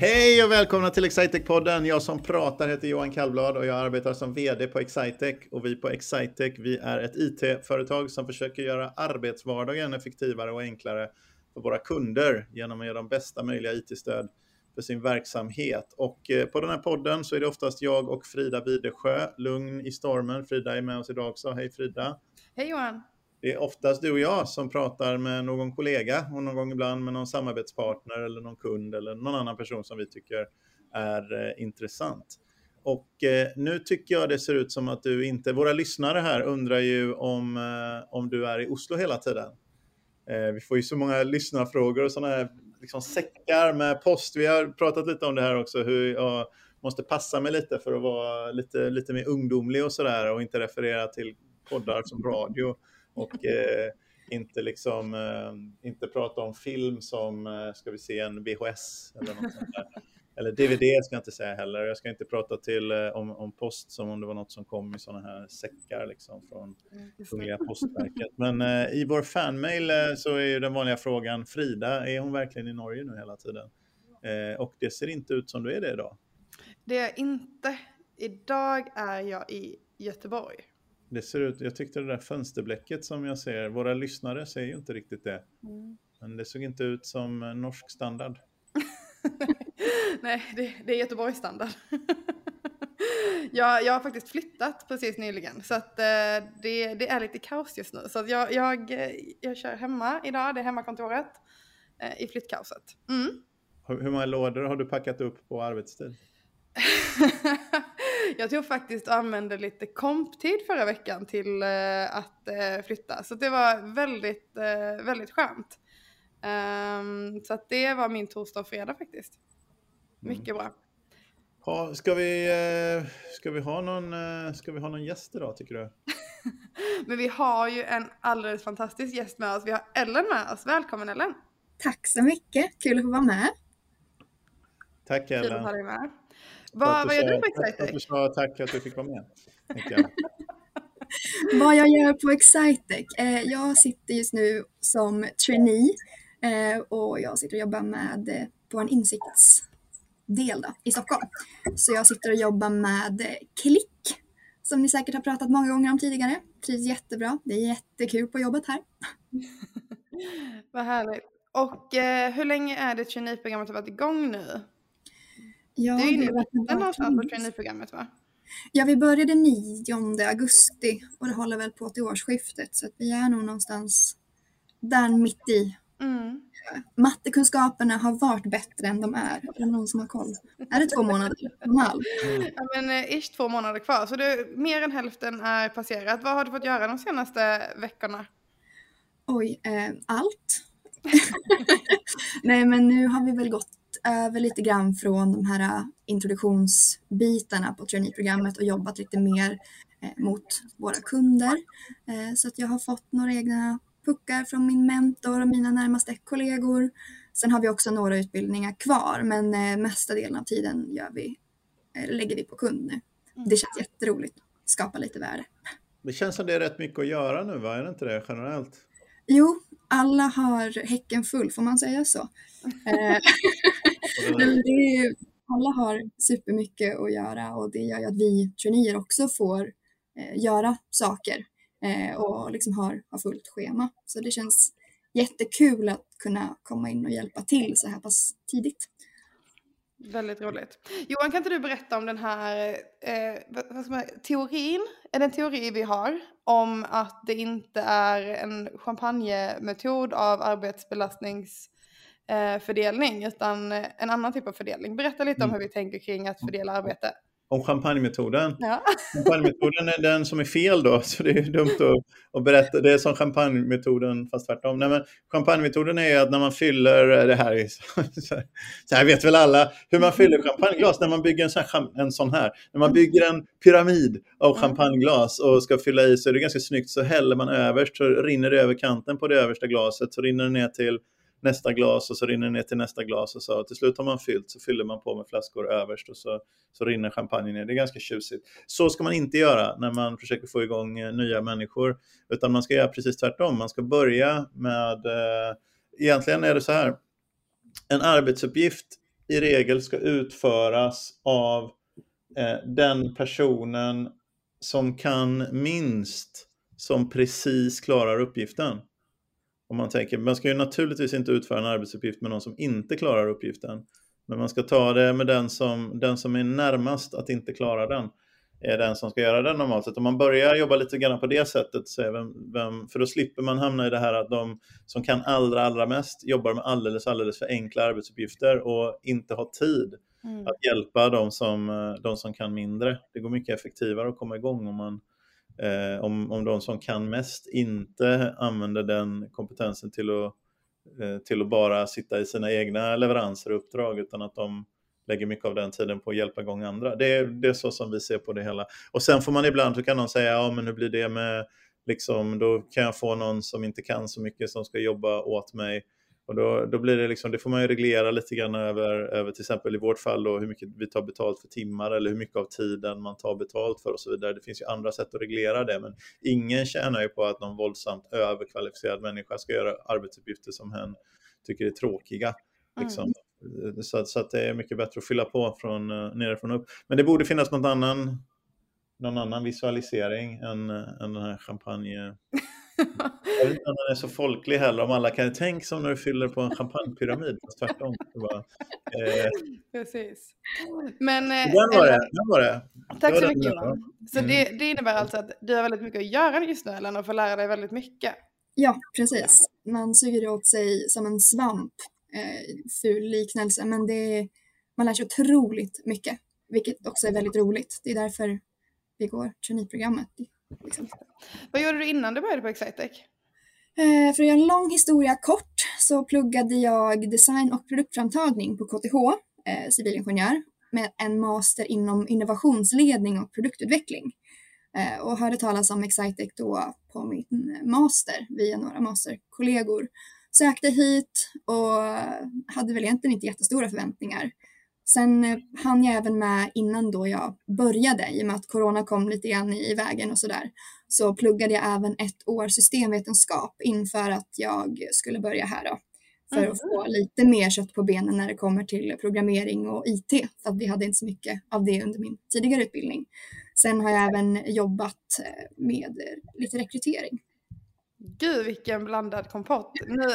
Hej och välkomna till Excitec-podden. Jag som pratar heter Johan Kallblad och jag arbetar som VD på Excitec. Och vi på Excitec, vi är ett IT-företag som försöker göra arbetsvardagen effektivare och enklare för våra kunder genom att ge dem bästa möjliga IT-stöd för sin verksamhet. Och eh, på den här podden så är det oftast jag och Frida Bidesjö, lugn i stormen. Frida är med oss idag också. Hej Frida! Hej Johan! Det är oftast du och jag som pratar med någon kollega och någon gång ibland med någon samarbetspartner eller någon kund eller någon annan person som vi tycker är eh, intressant. Och eh, nu tycker jag det ser ut som att du inte, våra lyssnare här undrar ju om, eh, om du är i Oslo hela tiden. Eh, vi får ju så många lyssnarfrågor och sådana här liksom säckar med post. Vi har pratat lite om det här också, hur jag måste passa mig lite för att vara lite, lite mer ungdomlig och sådär och inte referera till poddar som radio och eh, inte liksom eh, inte prata om film som, eh, ska vi se, en VHS eller något sånt där. Eller DVD ska jag inte säga heller. Jag ska inte prata till, eh, om, om post som om det var något som kom i sådana här säckar liksom från Kungliga Postverket. Men eh, i vår fanmail eh, så är ju den vanliga frågan, Frida, är hon verkligen i Norge nu hela tiden? Och det ser inte ut som du är det idag. Det är inte. Idag är jag i Göteborg. Det ser ut, jag tyckte det där fönsterblecket som jag ser, våra lyssnare ser ju inte riktigt det. Mm. Men det såg inte ut som norsk standard. Nej, det, det är Göteborgs standard. jag, jag har faktiskt flyttat precis nyligen så att eh, det, det, är lite kaos just nu. Så att jag, jag, eh, jag kör hemma idag, det är hemmakontoret eh, i flyttkaoset. Mm. Hur, hur många lådor har du packat upp på arbetstid? jag tog faktiskt och använde lite komptid förra veckan till eh, att eh, flytta. Så det var väldigt, eh, väldigt skönt. Um, så att det var min torsdag och fredag faktiskt. Mm. Mycket mm. bra. Ha, ska, vi, eh, ska, vi ha någon, eh, ska vi ha någon gäst idag tycker du? Men vi har ju en alldeles fantastisk gäst med oss. Vi har Ellen med oss. Välkommen Ellen! Tack så mycket, kul att få vara med. Tack Ellen. Kul att ha dig med. Vad, vad gör du på Excitec? Du sa tack att du fick vara med. vad jag gör på Excitec? Eh, jag sitter just nu som trainee eh, och jag sitter och jobbar med eh, på en insiktsdel då, i Stockholm. Så jag sitter och jobbar med Klick som ni säkert har pratat många gånger om tidigare. Trivs jättebra. Det är jättekul på jobbet här. Vad härligt. Och eh, hur länge är det traineeprogrammet har varit igång nu? Ja, det är ju nu någonstans på traineeprogrammet va? Ja, vi började 9 augusti och det håller väl på till årsskiftet så att vi är nog någonstans där mitt i. Mm. Mattekunskaperna har varit bättre än de är. Är det någon som har koll? Är det två månader? En halv? Ja, men eh, ish två månader kvar. Så det, mer än hälften är passerat. Vad har du fått göra de senaste veckorna? Oj, eh, allt. Nej, men nu har vi väl gått över lite grann från de här äh, introduktionsbitarna på traineeprogrammet och jobbat lite mer eh, mot våra kunder. Eh, så att jag har fått några egna puckar från min mentor och mina närmaste kollegor. Sen har vi också några utbildningar kvar men eh, mesta delen av tiden gör vi, lägger vi på kund nu. Mm. Det känns jätteroligt, skapa lite värde. Det känns som det är rätt mycket att göra nu, va? Är det inte det generellt? Jo, alla har häcken full, får man säga så? det är, alla har supermycket att göra och det gör ju att vi traineer också får eh, göra saker eh, och liksom har, har fullt schema. Så det känns jättekul att kunna komma in och hjälpa till så här pass tidigt. Väldigt roligt. Johan, kan inte du berätta om den här eh, vad ska man, teorin, är det en teori vi har om att det inte är en champagnemetod av arbetsbelastnings eh, fördelning utan eh, en annan typ av fördelning. Berätta lite om mm. hur vi tänker kring att fördela arbete. Om champagnemetoden? Ja. Champagnemetoden är den som är fel då, så det är dumt att, att berätta. Det är som champagnemetoden fast tvärtom. Nej, men champagnemetoden är att när man fyller, det här är så, så här vet väl alla hur man fyller champagneglas när man bygger en sån, här, en sån här. När man bygger en pyramid av champagneglas och ska fylla i så är det ganska snyggt så häller man överst så rinner det över kanten på det översta glaset så rinner det ner till nästa glas och så rinner det ner till nästa glas och så till slut har man fyllt så fyller man på med flaskor överst och så, så rinner champagne ner. Det är ganska tjusigt. Så ska man inte göra när man försöker få igång eh, nya människor utan man ska göra precis tvärtom. Man ska börja med, eh, egentligen är det så här, en arbetsuppgift i regel ska utföras av eh, den personen som kan minst, som precis klarar uppgiften. Om man tänker, man ska ju naturligtvis inte utföra en arbetsuppgift med någon som inte klarar uppgiften. Men man ska ta det med den som, den som är närmast att inte klara den är den som ska göra det normalt sett. Om man börjar jobba lite grann på det sättet, så vem, vem, för då slipper man hamna i det här att de som kan allra, allra mest jobbar med alldeles, alldeles för enkla arbetsuppgifter och inte har tid mm. att hjälpa de som, de som kan mindre. Det går mycket effektivare att komma igång om, man, eh, om, om de som kan mest inte använder den kompetensen till att, eh, till att bara sitta i sina egna leveranser och uppdrag, utan att de lägger mycket av den tiden på att hjälpa igång andra. Det är, det är så som vi ser på det hela. Och sen får man ibland, så kan någon säga, ja men hur blir det med, liksom, då kan jag få någon som inte kan så mycket som ska jobba åt mig. Och då, då blir det liksom, det får man ju reglera lite grann över, över till exempel i vårt fall då, hur mycket vi tar betalt för timmar eller hur mycket av tiden man tar betalt för och så vidare. Det finns ju andra sätt att reglera det, men ingen tjänar ju på att någon våldsamt överkvalificerad människa ska göra arbetsuppgifter som hen tycker är tråkiga. Liksom. Mm. Så, så att det är mycket bättre att fylla på från uh, nerifrån upp. Men det borde finnas någon annan, någon annan visualisering än, uh, än den här champagne... Jag vet inte om den är så folklig heller, om alla kan tänka som när du fyller på en champagnepyramid, fast tvärtom. Bara, eh... Precis. Men, eh, den var det. Den var det. Tack så mycket Johan. Så mm. det, det innebär alltså att du har väldigt mycket att göra just nu, Ellen, och får lära dig väldigt mycket. Ja, precis. Man suger åt sig som en svamp eh, ful liknelse, men det, man lär sig otroligt mycket, vilket också är väldigt roligt. Det är därför vi går traineeprogrammet. Liksom. Vad gjorde du innan du började på Excitec? Eh, för att göra en lång historia kort så pluggade jag design och produktframtagning på KTH, eh, civilingenjör, med en master inom innovationsledning och produktutveckling. Eh, och hörde talas om Excitec då på min master via några masterkollegor sökte hit och hade väl egentligen inte jättestora förväntningar. Sen eh, hann jag även med innan då jag började, i och med att corona kom lite grann i vägen och sådär, så pluggade jag även ett år systemvetenskap inför att jag skulle börja här då. För mm. att få lite mer kött på benen när det kommer till programmering och IT, för att vi hade inte så mycket av det under min tidigare utbildning. Sen har jag även jobbat eh, med lite rekrytering. Gud vilken blandad kompott. Nu.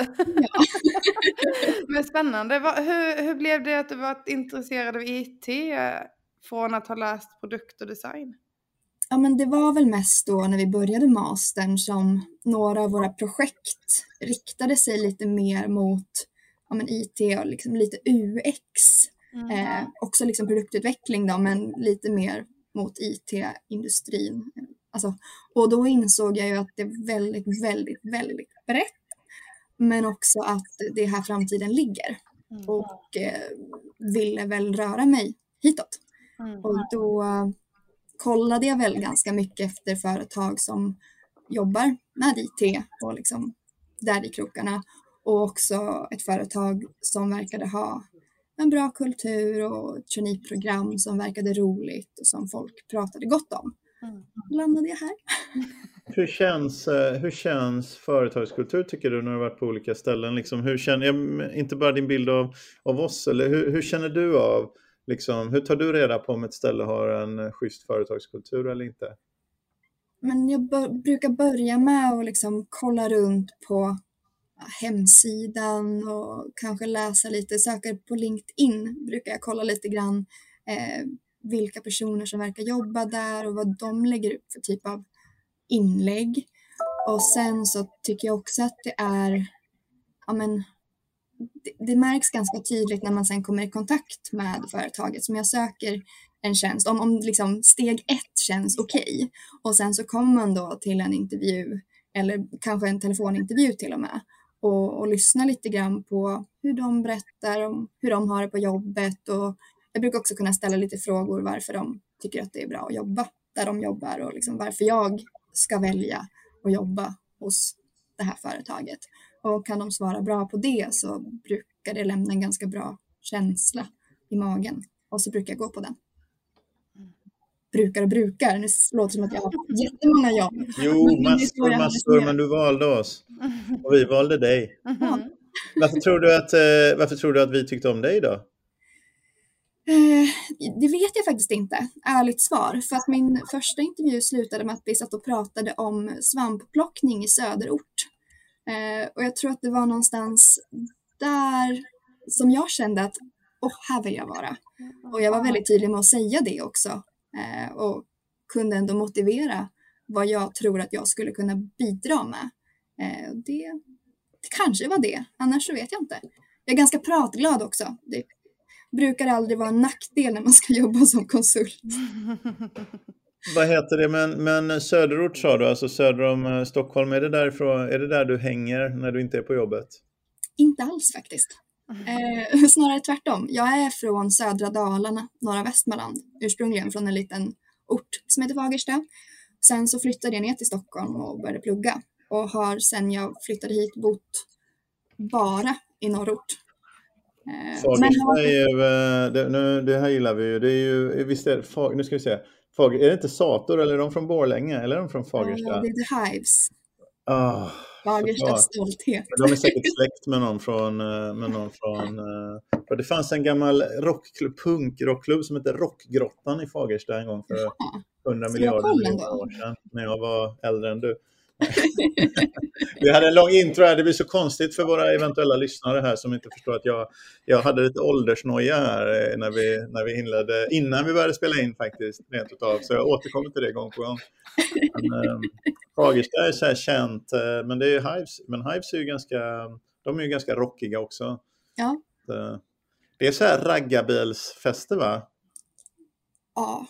Men spännande. Hur, hur blev det att du var intresserad av IT från att ha läst produkt och design? Ja, men det var väl mest då när vi började mastern som några av våra projekt riktade sig lite mer mot ja, men IT och liksom lite UX. Mm. Eh, också liksom produktutveckling då, men lite mer mot IT-industrin Alltså, och då insåg jag ju att det är väldigt, väldigt, väldigt brett. Men också att det är här framtiden ligger. Mm. Och eh, ville väl röra mig hitåt. Mm. Och då kollade jag väl ganska mycket efter företag som jobbar med IT och liksom där i krokarna. Och också ett företag som verkade ha en bra kultur och traineeprogram som verkade roligt och som folk pratade gott om. Mm. landade jag här. Hur känns, eh, hur känns företagskultur tycker du när du varit på olika ställen? Liksom, hur känner, inte bara din bild av, av oss, eller hur, hur känner du av, liksom, hur tar du reda på om ett ställe har en schysst företagskultur eller inte? Men jag brukar börja med att liksom kolla runt på hemsidan och kanske läsa lite, söka på LinkedIn brukar jag kolla lite grann. Eh, vilka personer som verkar jobba där och vad de lägger ut för typ av inlägg. Och sen så tycker jag också att det är, ja men, det, det märks ganska tydligt när man sen kommer i kontakt med företaget som jag söker en tjänst, om, om liksom steg ett känns okej okay, och sen så kommer man då till en intervju eller kanske en telefonintervju till och med och, och lyssna lite grann på hur de berättar om hur de har det på jobbet och jag brukar också kunna ställa lite frågor varför de tycker att det är bra att jobba där de jobbar och liksom varför jag ska välja att jobba hos det här företaget. Och kan de svara bra på det så brukar det lämna en ganska bra känsla i magen och så brukar jag gå på den. Brukar och brukar, det låter som att jag har jättemånga jobb. Jo, massor, massor, men du valde oss och vi valde dig. Mm. Varför, tror du att, eh, varför tror du att vi tyckte om dig då? Eh, det vet jag faktiskt inte, ärligt svar. För att min första intervju slutade med att vi satt och pratade om svampplockning i söderort. Eh, och jag tror att det var någonstans där som jag kände att åh, oh, här vill jag vara. Och jag var väldigt tydlig med att säga det också. Eh, och kunde ändå motivera vad jag tror att jag skulle kunna bidra med. Eh, det, det kanske var det, annars så vet jag inte. Jag är ganska pratglad också. Det brukar aldrig vara en nackdel när man ska jobba som konsult. Vad heter det, men, men söderort sa du, alltså söder om eh, Stockholm, är det, därifrån, är det där du hänger när du inte är på jobbet? Inte alls faktiskt. Eh, snarare tvärtom. Jag är från södra Dalarna, norra Västmanland, ursprungligen från en liten ort som heter Fagersta. Sen så flyttade jag ner till Stockholm och började plugga och har sen jag flyttade hit bott bara i norrort. Eh, Fagersta är ju, eh, det, nu, det här gillar vi ju, det är ju, visst är det, nu ska vi se, Fager, är det inte Sator eller är de från Borlänge eller är de från Fagersta? Ja, det är The Hives. Ah, Fagerstas stolthet. De är säkert släkt med någon från, eh, med någon från för det fanns en gammal rockklubb, punkrockklubb som hette Rockgrottan i Fagersta en gång för 100 miljarder år sedan när jag var äldre än du. Vi hade en lång intro här, det blir så konstigt för våra eventuella lyssnare här som inte förstår att jag, jag hade lite åldersnoja här eh, när vi, när vi inledde, innan vi började spela in faktiskt, rent utav, så jag återkommer till det gång på gång. Men, ähm, Fagersta är så här känt, äh, men det är Hives, men Hives är ju ganska, de är ju ganska rockiga också. Ja. Det, det är så här raggarbilsfester va? Ja,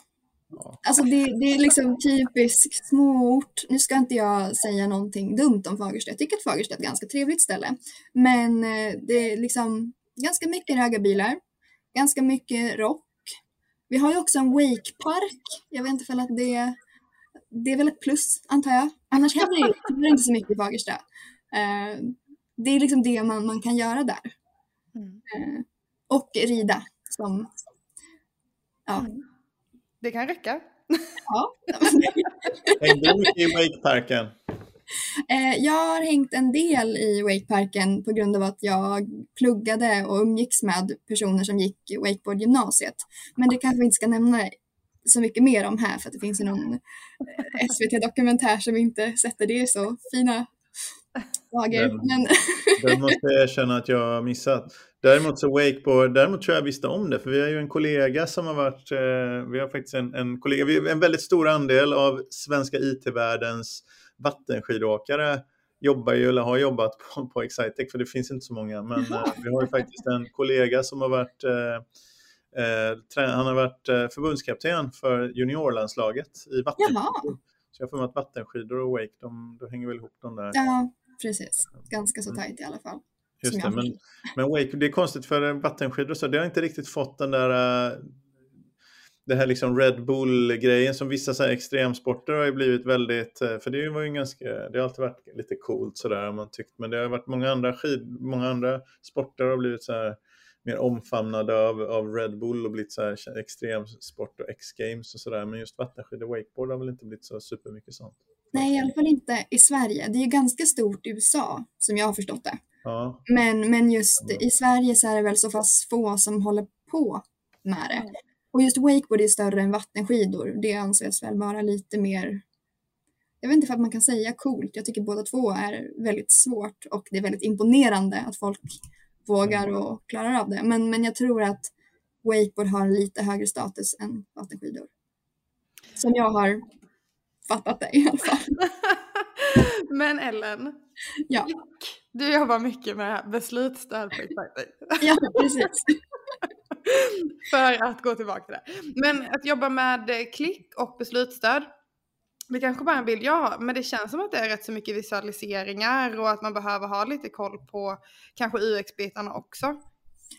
Alltså det, det är liksom typisk småort. Nu ska inte jag säga någonting dumt om Fagersta. Jag tycker att Fagersta är ett ganska trevligt ställe. Men eh, det är liksom ganska mycket raggarbilar. Ganska mycket rock. Vi har ju också en wakepark. Jag vet inte om det, det är väl ett plus, antar jag. Annars händer det inte så mycket i Fagersta. Eh, det är liksom det man, man kan göra där. Mm. Eh, och rida som ja, mm. Det kan räcka. Ja. Hängde du mycket i Wakeparken? Eh, jag har hängt en del i Wakeparken på grund av att jag pluggade och umgicks med personer som gick wakeboardgymnasiet. Men det kanske vi inte ska nämna så mycket mer om här för att det finns någon eh, SVT-dokumentär som inte sätter det i så fina dagar. Den, Men... den måste jag erkänna att jag har missat. Däremot så wakeboard, däremot tror jag visste om det, för vi har ju en kollega som har varit, eh, vi har faktiskt en, en kollega, vi, en väldigt stor andel av svenska IT-världens vattenskidåkare jobbar ju, eller har jobbat på, på Excitec, för det finns inte så många, men eh, vi har ju faktiskt en kollega som har varit eh, eh han har varit eh, förbundskapten för juniorlandslaget i vattenskidor. Så jag får med att vattenskidor och wake, de, de hänger väl ihop de där. Ja, precis. Ganska så tajt i alla fall. Just det, men, men Wake, det är konstigt för vattenskidor så det har inte riktigt fått den där uh, det här liksom Red Bull-grejen som vissa så här extremsporter har ju blivit väldigt, uh, för det var ju ganska, det har alltid varit lite coolt sådär man tyckt, men det har varit många andra skid, många andra sporter har blivit så här mer omfamnade av, av Red Bull och blivit så här extremsport och X-games och sådär, men just vattenskidor och wakeboard har väl inte blivit så supermycket sånt. Nej, i alla fall inte i Sverige. Det är ju ganska stort i USA, som jag har förstått det. Ja. Men, men just i Sverige så är det väl så fast få som håller på med det. Och just wakeboard är större än vattenskidor. Det anses väl vara lite mer, jag vet inte för att man kan säga coolt. Jag tycker båda två är väldigt svårt och det är väldigt imponerande att folk vågar mm. och klarar av det. Men, men jag tror att wakeboard har lite högre status än vattenskidor. Som jag har fattat det i alla fall. Men Ellen, ja. du jobbar mycket med beslutsstöd på Exciting. ja, precis. För att gå tillbaka till det. Men att jobba med klick och beslutsstöd, det kanske bara är en bild jag har, men det känns som att det är rätt så mycket visualiseringar och att man behöver ha lite koll på kanske UX-bitarna också.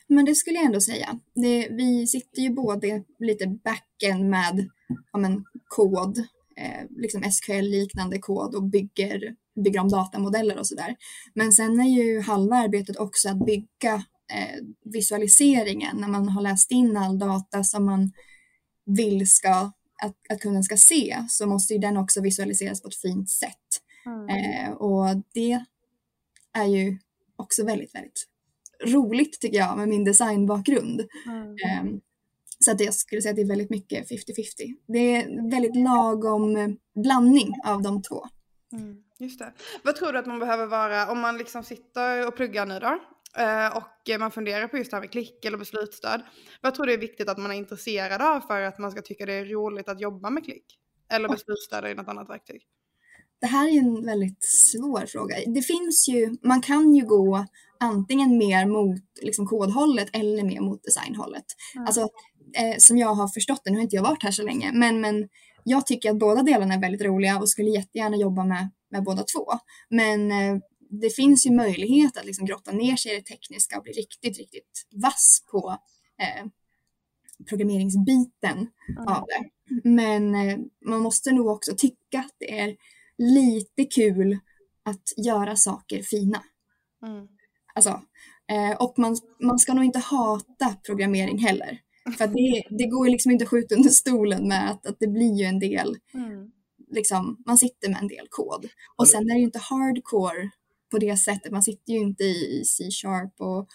Men det skulle jag ändå säga. Det, vi sitter ju både lite backen med ja, men, kod eh, liksom SQL-liknande kod och bygger, bygger om datamodeller och sådär. Men sen är ju halva arbetet också att bygga eh, visualiseringen när man har läst in all data som man vill ska, att, att kunden ska se så måste ju den också visualiseras på ett fint sätt. Mm. Eh, och det är ju också väldigt, väldigt roligt tycker jag med min designbakgrund. Mm. Eh, Så att jag skulle säga att det är väldigt mycket 50-50. Det är väldigt lagom eh, blandning av de två. Mm, just det. Vad tror du att man behöver vara om man liksom sitter och pluggar nu då? eh, Och man funderar på just det här med klick eller beslutsstöd. Vad tror du är viktigt att man är intresserad av för att man ska tycka det är roligt att jobba med klick? Eller beslutsstöd i något annat verktyg? Det här är en väldigt svår fråga. Det finns ju, man kan ju gå antingen mer mot liksom, kodhållet eller mer mot designhållet. Mm. Alltså, eh, som jag har förstått det, nu har inte jag varit här så länge, men, men jag tycker att båda delarna är väldigt roliga och skulle jättegärna jobba med, med båda två. Men eh, det finns ju möjlighet att liksom grotta ner sig i det tekniska och bli riktigt, riktigt vass på eh, programmeringsbiten Mm. av det. Men eh, man måste nog också tycka att det är lite kul att göra saker fina. Mm. Alltså, eh, och man, man ska nog inte hata programmering heller. För att det, det går ju liksom inte att skjuta under stolen med att, att det blir ju en del, Mm. liksom, man sitter med en del kod. Och sen är det ju inte hardcore på det sättet, man sitter ju inte i C-sharp och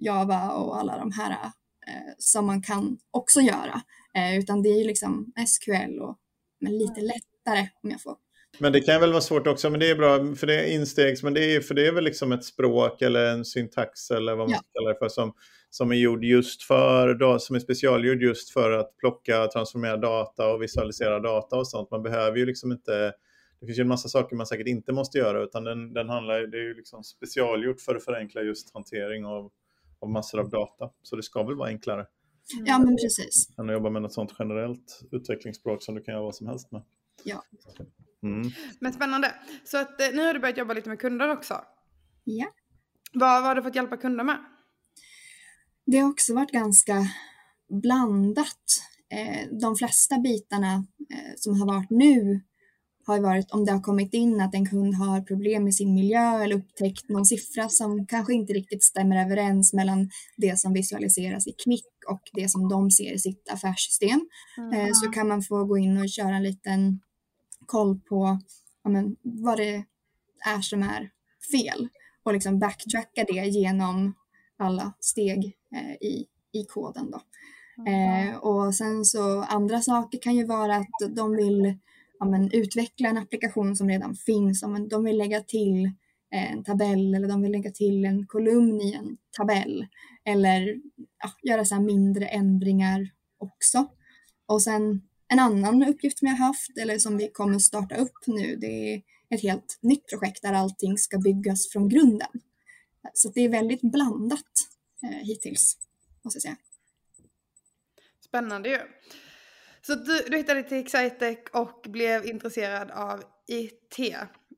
Java och alla de här eh, som man kan också göra. Eh, utan det är ju liksom SQL och men lite lättare om jag får Men det kan väl vara svårt också, men det är bra för det är instegs, men det är, för det är väl liksom ett språk eller en syntax eller vad man Ja. ska kalla det för som, som är gjord just för, som är specialgjord just för att plocka, transformera data och visualisera data och sånt. Man behöver ju liksom inte, det finns ju en massa saker man säkert inte måste göra utan den, den handlar, det är ju liksom specialgjort för att förenkla just hantering av, av massor av data. Så det ska väl vara enklare Ja, men precis. än att jobba med något sånt generellt utvecklingsspråk som du kan göra vad som helst med. Ja. Mm. Men spännande. Så att eh, nu har du börjat jobba lite med kunder också. Ja. Vad, vad har du fått hjälpa kunder med? Det har också varit ganska blandat. Eh, de flesta bitarna eh, som har varit nu har varit om det har kommit in att en kund har problem med sin miljö eller upptäckt någon siffra som kanske inte riktigt stämmer överens mellan det som visualiseras i Kvick och det som de ser i sitt affärssystem. Eh, så kan man få gå in och köra en liten koll på ja, men, vad det är som är fel och liksom backtracka det genom alla steg eh, i, i koden. Då. Eh, och sen så andra saker kan ju vara att de vill ja, men, utveckla en applikation som redan finns. Ja, men, de vill lägga till eh, en tabell eller de vill lägga till en kolumn i en tabell. Eller ja, göra så mindre ändringar också. Och sen en annan uppgift som jag har haft eller som vi kommer starta upp nu det är ett helt nytt projekt där allting ska byggas från grunden. Så det är väldigt blandat eh, hittills, måste jag säga. Spännande ju. Så du, du hittade till Excitec och blev intresserad av IT.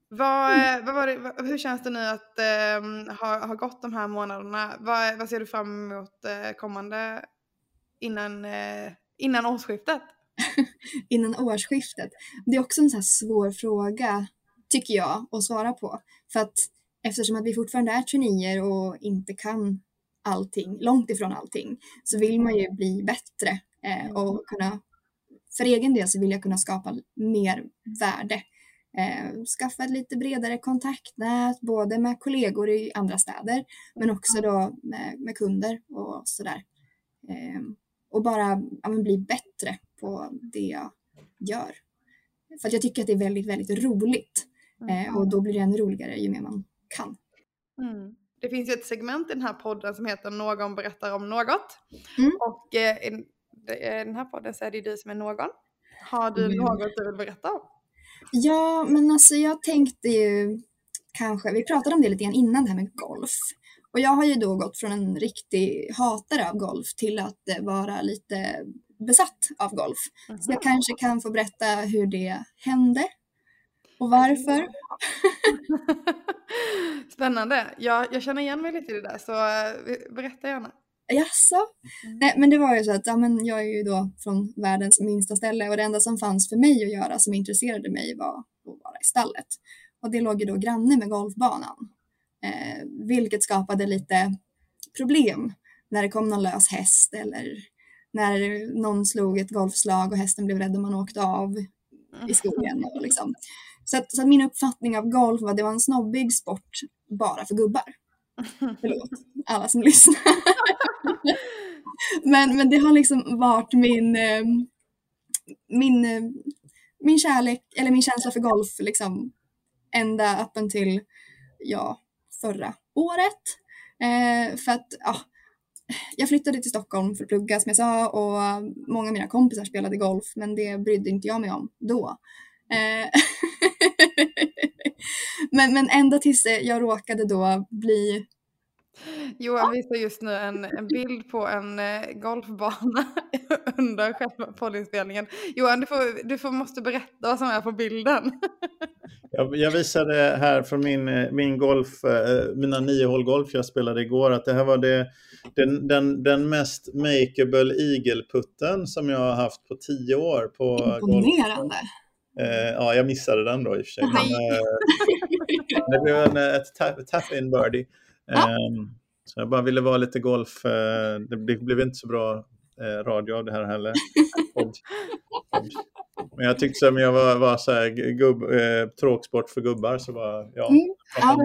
Vad, Mm. vad var det, hur känns det nu att um, ha, ha gått de här månaderna? Vad, vad ser du fram emot eh, kommande innan, eh, innan årsskiftet? innan årsskiftet? Det är också en så här svår fråga, tycker jag, att svara på. För att eftersom att vi fortfarande är traineer och inte kan allting, långt ifrån allting, så vill man ju bli bättre eh, och kunna, för egen del så vill jag kunna skapa mer värde. Eh, skaffa ett lite bredare kontaktnät, både med kollegor i andra städer, men också då med, med kunder och sådär. Eh, och bara ja, bli bättre på det jag gör. För att jag tycker att det är väldigt, väldigt roligt. Eh, och då blir det ännu roligare ju mer man kan. Mm. Det finns ju ett segment i den här podden som heter Någon berättar om något. Mm. Och eh, i den här podden så är det ju du som är någon. Har du Mm. något du vill berätta om? Ja, men alltså jag tänkte ju kanske, vi pratade om det lite grann innan det här med golf. Och jag har ju då gått från en riktig hatare av golf till att eh, vara lite besatt av golf. Så jag kanske kan få berätta hur det hände och varför. Spännande. Jag, jag känner igen mig lite i det där så eh, berätta gärna. Jaså? Mm. Nej, men det var ju så att ja, men jag är ju då från världens minsta ställe och det enda som fanns för mig att göra som intresserade mig var att vara i stallet. Och det låg ju då granne med golfbanan. Eh, vilket skapade lite problem när det kom någon lös häst eller när någon slog ett golfslag och hästen blev rädd och man åkte av i skogen. Och liksom. Så, att, så att min uppfattning av golf var att det var en snobbig sport bara för gubbar. Förlåt alla som lyssnar. men, men det har liksom varit min, eh, min, eh, min kärlek, eller min känsla för golf liksom ända upp till, ja, förra året. Eh, för att, ja, jag flyttade till Stockholm för att plugga som jag sa och många av mina kompisar spelade golf men det brydde inte jag mig om då. Eh, men, men ända tills jag råkade då bli Johan visar just nu en, en bild på en eh, golfbana under själva poddinspelningen. Johan, du, får, du får, måste berätta vad som är på bilden. jag, jag visade här från min, eh, min golf, eh, mina nio hål golf jag spelade igår, att det här var det, den, den, den mest makeable igelputten som jag har haft på tio år. På Imponerande! Golf. Eh, ja, jag missade den då i och för sig. Men, eh, det blev en, ett tap-in birdie. Um, så jag bara ville vara lite golf. Uh, det blev inte så bra uh, radio av det här heller. Men jag tyckte som jag var, var så här, gubb, eh, tråksport för gubbar så var ja. Mm, ja.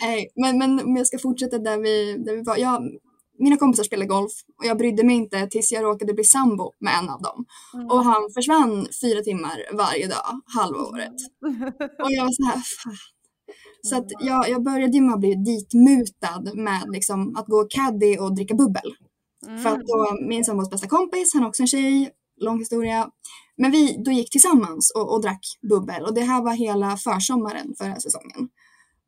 Nej, men, men om jag ska fortsätta där vi, där vi var. Jag, mina kompisar spelade golf och jag brydde mig inte tills jag råkade bli sambo med en av dem. Mm. Och han försvann fyra timmar varje dag, halva året. Och jag var så här, så att jag, jag började med att bli ditmutad med liksom att gå caddy och dricka bubbel. Mm. För att då min sambos bästa kompis, han är också en tjej, lång historia. Men vi då gick tillsammans och, och drack bubbel och det här var hela försommaren förra säsongen.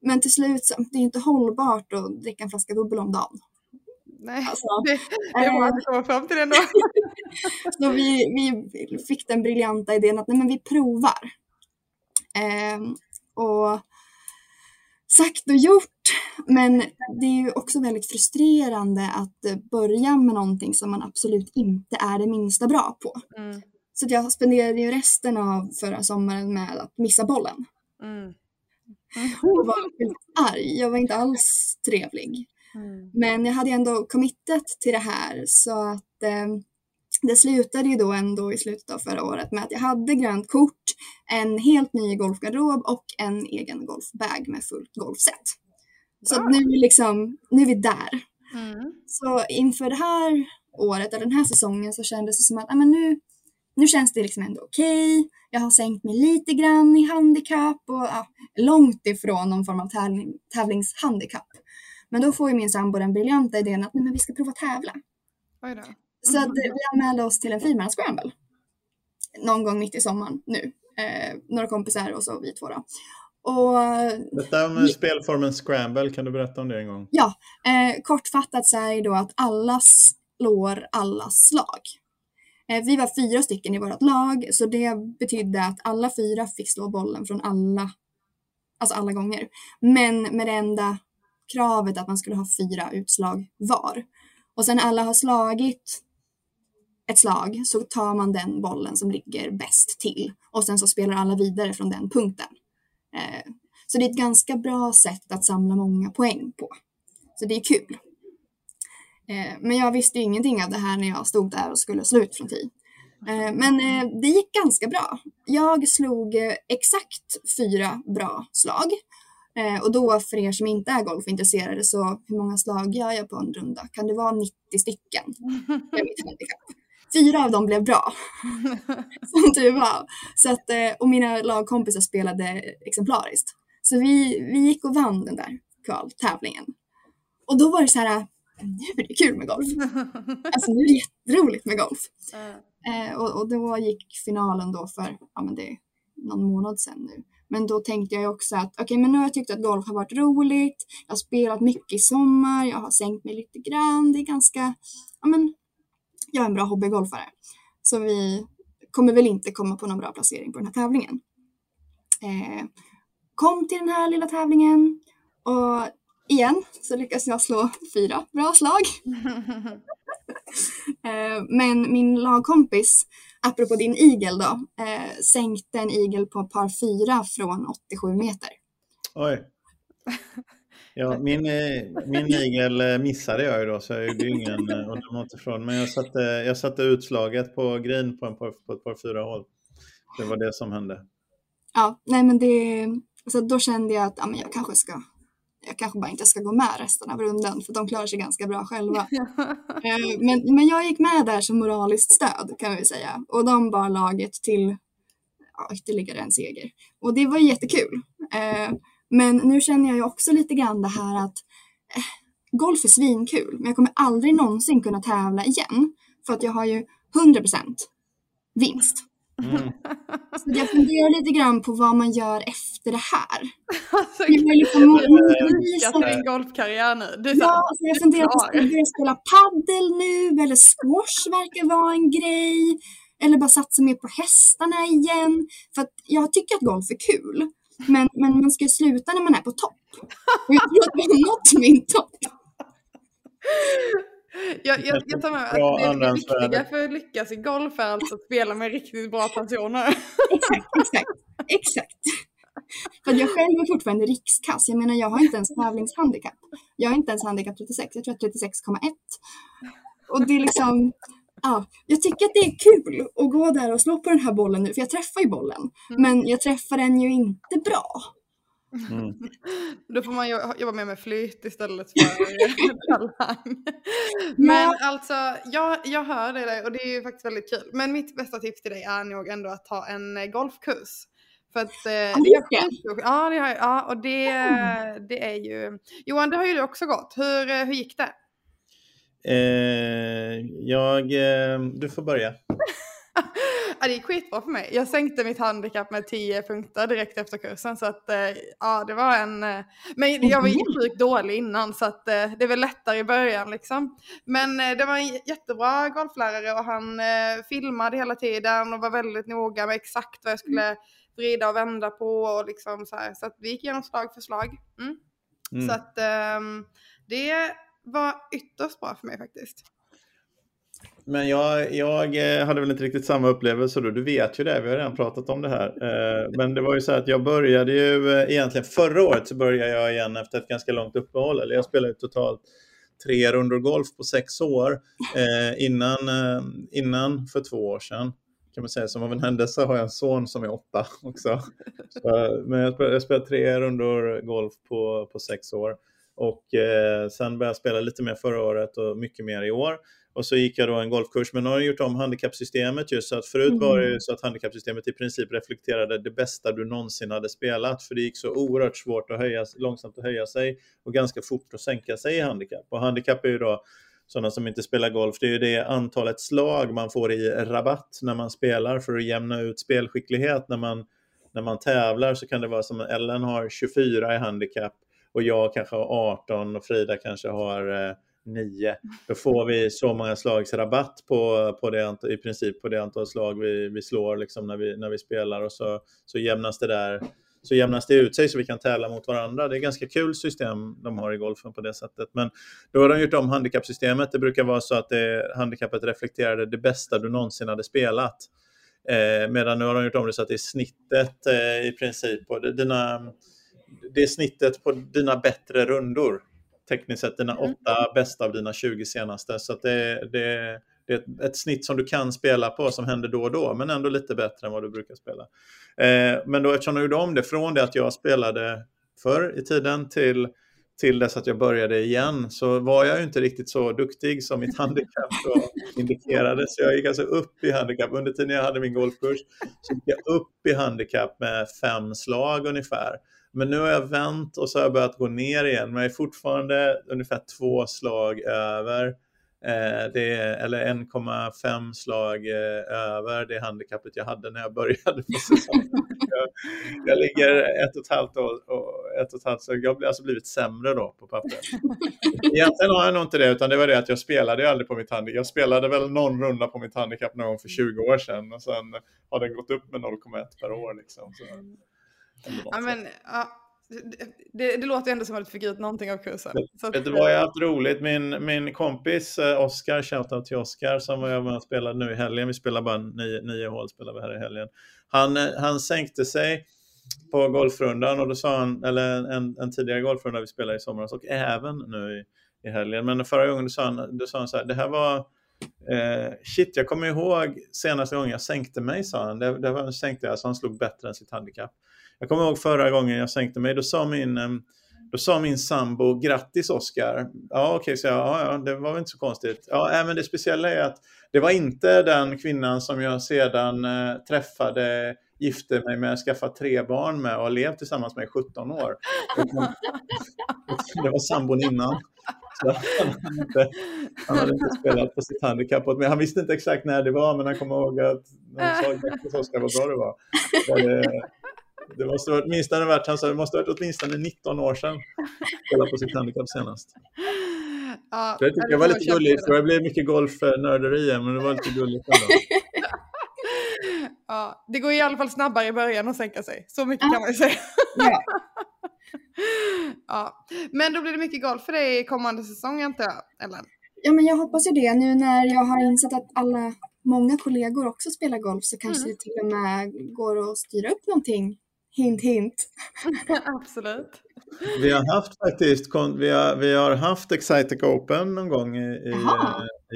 Men till slut, så, det är inte hållbart att dricka en flaska bubbel om dagen. Nej, alltså, det, det var att komma fram till ändå. så vi, vi fick den briljanta idén att nej, men vi provar. Eh, och sagt och gjort. Men det är ju också väldigt frustrerande att börja med någonting som man absolut inte är det minsta bra på. Mm. Så jag spenderade ju resten av förra sommaren med att missa bollen. Mm. Mm. Jag var arg, jag var inte alls trevlig. Mm. Men jag hade ändå committat till det här så att eh, det slutade ju då ändå i slutet av förra året med att jag hade grönt kort, en helt ny golfgarderob och en egen golfbag med fullt golfset. Så nu, liksom, nu är vi där. Mm. Så inför det här året, eller den här säsongen, så kändes det som att men nu, nu känns det liksom ändå okej. Okay. Jag har sänkt mig lite grann i handikapp och ja, långt ifrån någon form av tävling, tävlingshandikapp. Men då får ju min sambo den briljanta idén att nej, men vi ska prova tävla. Så att vi anmälde oss till en Freeman Scramble. Någon gång mitt i sommaren nu. Eh, några kompisar och så vi två då. Och, Detta med spelformen Scramble, kan du berätta om det en gång? Ja, eh, kortfattat så är det då att alla slår alla slag. Eh, vi var fyra stycken i vårt lag, så det betydde att alla fyra fick slå bollen från alla, alltså alla gånger. Men med det enda kravet att man skulle ha fyra utslag var. Och sen alla har slagit ett slag så tar man den bollen som ligger bäst till och sen så spelar alla vidare från den punkten. Eh, så det är ett ganska bra sätt att samla många poäng på. Så det är kul. Eh, men jag visste ju ingenting av det här när jag stod där och skulle slå ut från tid. Eh, men eh, det gick ganska bra. Jag slog eh, exakt fyra bra slag. Och då för er som inte är golfintresserade så hur många slag gör jag på en runda? Kan det vara 90 stycken? Fyra av dem blev bra. Som tur var. Så att, eh, och mina lagkompisar spelade exemplariskt. Så vi, vi gick och vann den där kvaltävlingen. Och då var det så här, nu är det kul med golf. Alltså nu är det jätteroligt med golf. Mm. Eh, och, och då gick finalen då för, ja men det är någon månad sedan nu. Men då tänkte jag också att okej, okay, men nu har jag tyckt att golf har varit roligt. Jag har spelat mycket i sommar. Jag har sänkt mig lite grann. Det är ganska, ja men jag är en bra hobbygolfare. Så vi kommer väl inte komma på någon bra placering på den här tävlingen. Eh, kom till den här lilla tävlingen och igen så lyckas jag slå fyra bra slag. eh, men min lagkompis, apropå din igel då, eh, sänkte en igel på par fyra från 87 meter. Oj. Ja, min, eh, min igel eh, missade jag ju då så jag gjorde ingen eh, och de ifrån. Men jag satte, jag satte utslaget på green på, en par, på ett par fyra hål. Det var det som hände. Ja, nej men det, så då kände jag att ja, men jag kanske ska jag kanske bara inte ska gå med resten av rundan för de klarar sig ganska bra själva. Eh, men, men jag gick med där som moraliskt stöd kan vi säga och de bar laget till ja, ytterligare en seger. Och det var jättekul. Eh, men nu känner jag ju också lite grann det här att eh, golf är svinkul men jag kommer aldrig någonsin kunna tävla igen för att jag har ju 100% vinst. Mm. Så jag funderar lite grann på vad man gör efter det här. Alltså, jag vill liksom motbevisa din golfkarriär nu. Du ja, alltså jag funderar på att börja spela paddel nu eller squash verkar vara en grej. Eller bara satsa mer på hästarna igen. För att jag tycker att golf är kul. Men, men man ska sluta när man är på topp. Och jag tror att jag har nått min topp. Jag, jag, jag tar med att det viktiga för att lyckas i golf är alltså att spela med riktigt bra personer. Exakt, exakt, exakt. För jag själv är fortfarande rikskass. Jag menar, jag har inte ens tävlingshandikapp. Jag har inte ens handikapp 36, jag tror 36,1. Och det är liksom, ja, jag tycker att det är kul att gå där och slå på den här bollen nu, för jag träffar ju bollen. Mm. Men jag träffar den ju inte bra. Mm. Då får man jobba mer med flyt istället för talang. Men alltså, jag, jag hör det där och det är ju faktiskt väldigt kul. Men mitt bästa tips till dig är nog ändå att ta en eh, golfkurs. För att, eh, det är ja, det har, ja, och det, det är ju... Johan, det har ju du också gått. Hur, eh, hur gick det? Eh, jag... Eh, du får börja. ja, det gick skitbra för mig. Jag sänkte mitt handikapp med 10 punkter direkt efter kursen. Så att, eh, ja, det var en... Eh, men jag var sjukt dålig innan så att eh, det var lättare i början liksom. Men det var en jättebra golflärare och han filmade hela tiden och var väldigt noga med exakt vad jag skulle vrida och vända på och liksom så här. Så att vi gick igenom slag för slag. Mm. Mm. Så att ehm, det var ytterst bra för mig faktiskt. Men jag, jag eh, hade väl inte riktigt samma upplevelse då. Du vet ju det, vi har redan pratat om det här. Eh, men det var ju så att jag började ju eh, egentligen förra året så började jag igen efter ett ganska långt uppehåll. Eller jag spelade totalt tre rundor golf på sex år innan, innan för två år sedan. Kan man säga. Som av en händelse har jag en son som är åtta också. Så, men jag spelade, jag spelade tre rundor golf på, på sex år. Och eh, sen började jag spela lite mer förra året och mycket mer i år. Och så gick jag då en golfkurs, men nu har jag gjort om handikappsystemet just så att förut mm. var det mm. så att handikappsystemet i princip reflekterade det bästa du någonsin hade spelat, för det gick så oerhört svårt att höja, långsamt att höja sig och ganska fort att sänka sig i handikapp. Och handikapp är ju då sådana som inte spelar golf, det är ju det antalet slag man får i rabatt när man spelar för att jämna ut spelskicklighet. När man, när man tävlar så kan det vara som Ellen har 24 i handikapp och jag kanske har 18 och Frida kanske har 9. Då får vi så många slags rabatt på, på det, i princip på det antal slag vi, vi slår liksom när, vi, när vi spelar och så, så jämnas det där så jämnas det ut sig så vi kan tävla mot varandra. Det är ett ganska kul system de har i golfen på det sättet. Men då har de gjort om handikappsystemet. Det brukar vara så att det, handikappet reflekterade det bästa du någonsin hade spelat. Eh, medan nu har de gjort om det så att det är snittet eh, i princip. På dina, det är snittet på dina bättre rundor tekniskt sett dina mm. åtta bästa av dina 20 senaste. Så det, det, det är ett, ett, snitt som du kan spela på som händer då och då, men ändå lite bättre än vad du brukar spela. Eh, men då eftersom jag gjorde om det från det att jag spelade förr i tiden till, till dess att jag började igen så var jag inte riktigt så duktig som mitt handikapp indikerade. Så jag gick alltså upp i handikapp. Under tiden jag hade min golfkurs så gick jag upp i handikapp med fem slag ungefär. Men nu har jag vänt och så har jag börjat gå ner igen, men jag är fortfarande ungefär två slag över. Eh, det är, eller 1,5 slag eh, över det handikappet jag hade när jag började på säsongen. jag, jag ligger ett och ett halvt år och ett och ett halvt, så jag har alltså blivit sämre då på pappret. Egentligen har jag nog inte det, utan det var det att jag spelade ju aldrig på mitt handikapp. Jag spelade väl någon runda på mitt handikapp någon gång för 20 år sedan och sen har den gått upp med 0,1 per år. Liksom. Så. Ja, men, ja, det, det, låter ändå som att du fick ut någonting av kursen. Så Vet du vad, jag har haft roligt. Min, min kompis eh, Oskar, shoutout till Oskar, som jag med och spelade nu i helgen. Vi spelar bara nio, nio hål spelar vi här i helgen. Han, eh, han sänkte sig på golfrundan och då sa han, eller en, en tidigare golfrunda vi spelade i somras och även nu i, i helgen. Men förra gången då sa han, då sa han så här, det här var eh, shit, jag kommer ihåg senaste gången jag sänkte mig, sa han. Det, det var, sänkte jag, så han slog bättre än sitt handikapp. Jag kommer ihåg förra gången jag sänkte mig, då sa min, eh, Då sa min sambo, grattis Oskar. Ja okej, okay, så jag, ja, ja, det var väl inte så konstigt. Ja, men det speciella är att det var inte den kvinnan som jag sedan eh, träffade, gifte mig med, skaffat tre barn med och har levt tillsammans med i 17 år. det var sambon innan. Så han, inte, han hade inte spelat på sitt handikapp. Men han visste inte exakt när det var, men han kommer ihåg att han sa grattis Oskar, vad bra det var. Det, det måste ha åtminstone varit, han sa, det måste ha varit åtminstone 19 år sedan. Spelade på sitt handikapp senast. Ja, det tycker jag var lite gulligt, för det blev mycket golfnörderi, men det var lite gulligt ändå. Ja, det går i alla fall snabbare i början att sänka sig. Så mycket kan man ju säga. Ja. ja. Men då blir det mycket golf för dig i kommande säsong antar jag, Ellen? Ja, men jag hoppas ju det. Nu när jag har insett att alla, många kollegor också spelar golf så kanske mm. det till och med går att styra upp någonting. Hint, hint. Absolut. Vi har haft faktiskt, vi har, vi har haft Excitec Open någon gång i, i,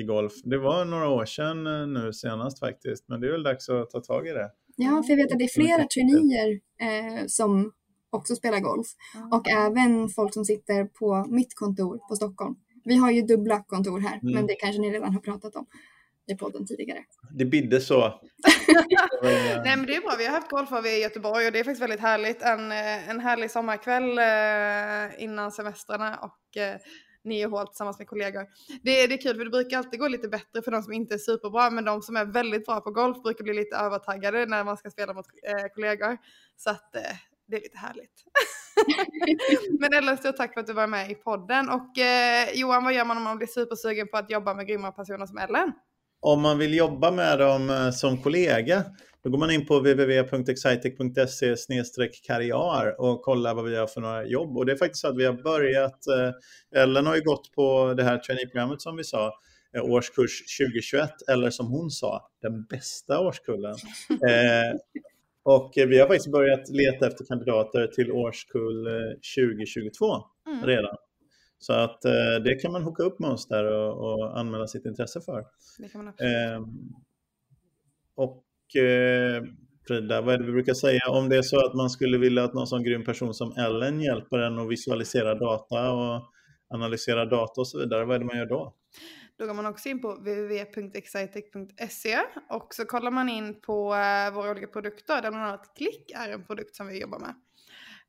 i, golf. Det var några år sedan eh, nu senast faktiskt, men det är väl dags att ta tag i det. Ja, för jag vet att det är flera traineer eh, som också spelar golf mm. och även folk som sitter på mitt kontor på Stockholm. Vi har ju dubbla kontor här, mm. men det kanske ni redan har pratat om i podden tidigare. Det bidde så. Nej men det är bra, vi har haft golf i Göteborg och det är faktiskt väldigt härligt. En, eh, en härlig sommarkväll eh, innan semestrarna och eh, nio hål tillsammans med kollegor. Det, det är kul för det brukar alltid gå lite bättre för de som inte är superbra men de som är väldigt bra på golf brukar bli lite övertaggade när man ska spela mot kollegor. Så att det är lite härligt. Men Ellen, stort tack för att du var med i podden. Och eh, Johan, vad gör man om man blir supersugen på att jobba med grymma personer som Ellen? Om man vill jobba med dem eh, som kollega, då går man in på www.excitec.se karriär och kollar vad vi har för några jobb. Och det är faktiskt så att vi har börjat, eh, Ellen har ju gått på det här traineeprogrammet som vi sa, eh, årskurs 2021, eller som hon sa, den bästa årskullen. Och vi har faktiskt börjat leta efter kandidater till årskull 2022 mm. redan. Så att eh, det kan man hooka upp med oss där och, och anmäla sitt intresse för. Det kan man absolut. Eh, och eh, Frida, vad är det vi brukar säga om det är så att man skulle vilja att någon sån grym person som Ellen hjälper en att visualisera data och analysera data och så vidare, vad är det man gör då? Då går man också in på www.excitec.se och så kollar man in på eh, våra olika produkter där bland annat Klick är en produkt som vi jobbar med.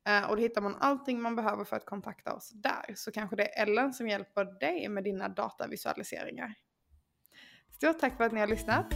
Eh, och då hittar man allting man behöver för att kontakta oss där. Så kanske det är Ellen som hjälper dig med dina datavisualiseringar. Stort tack för att ni har lyssnat.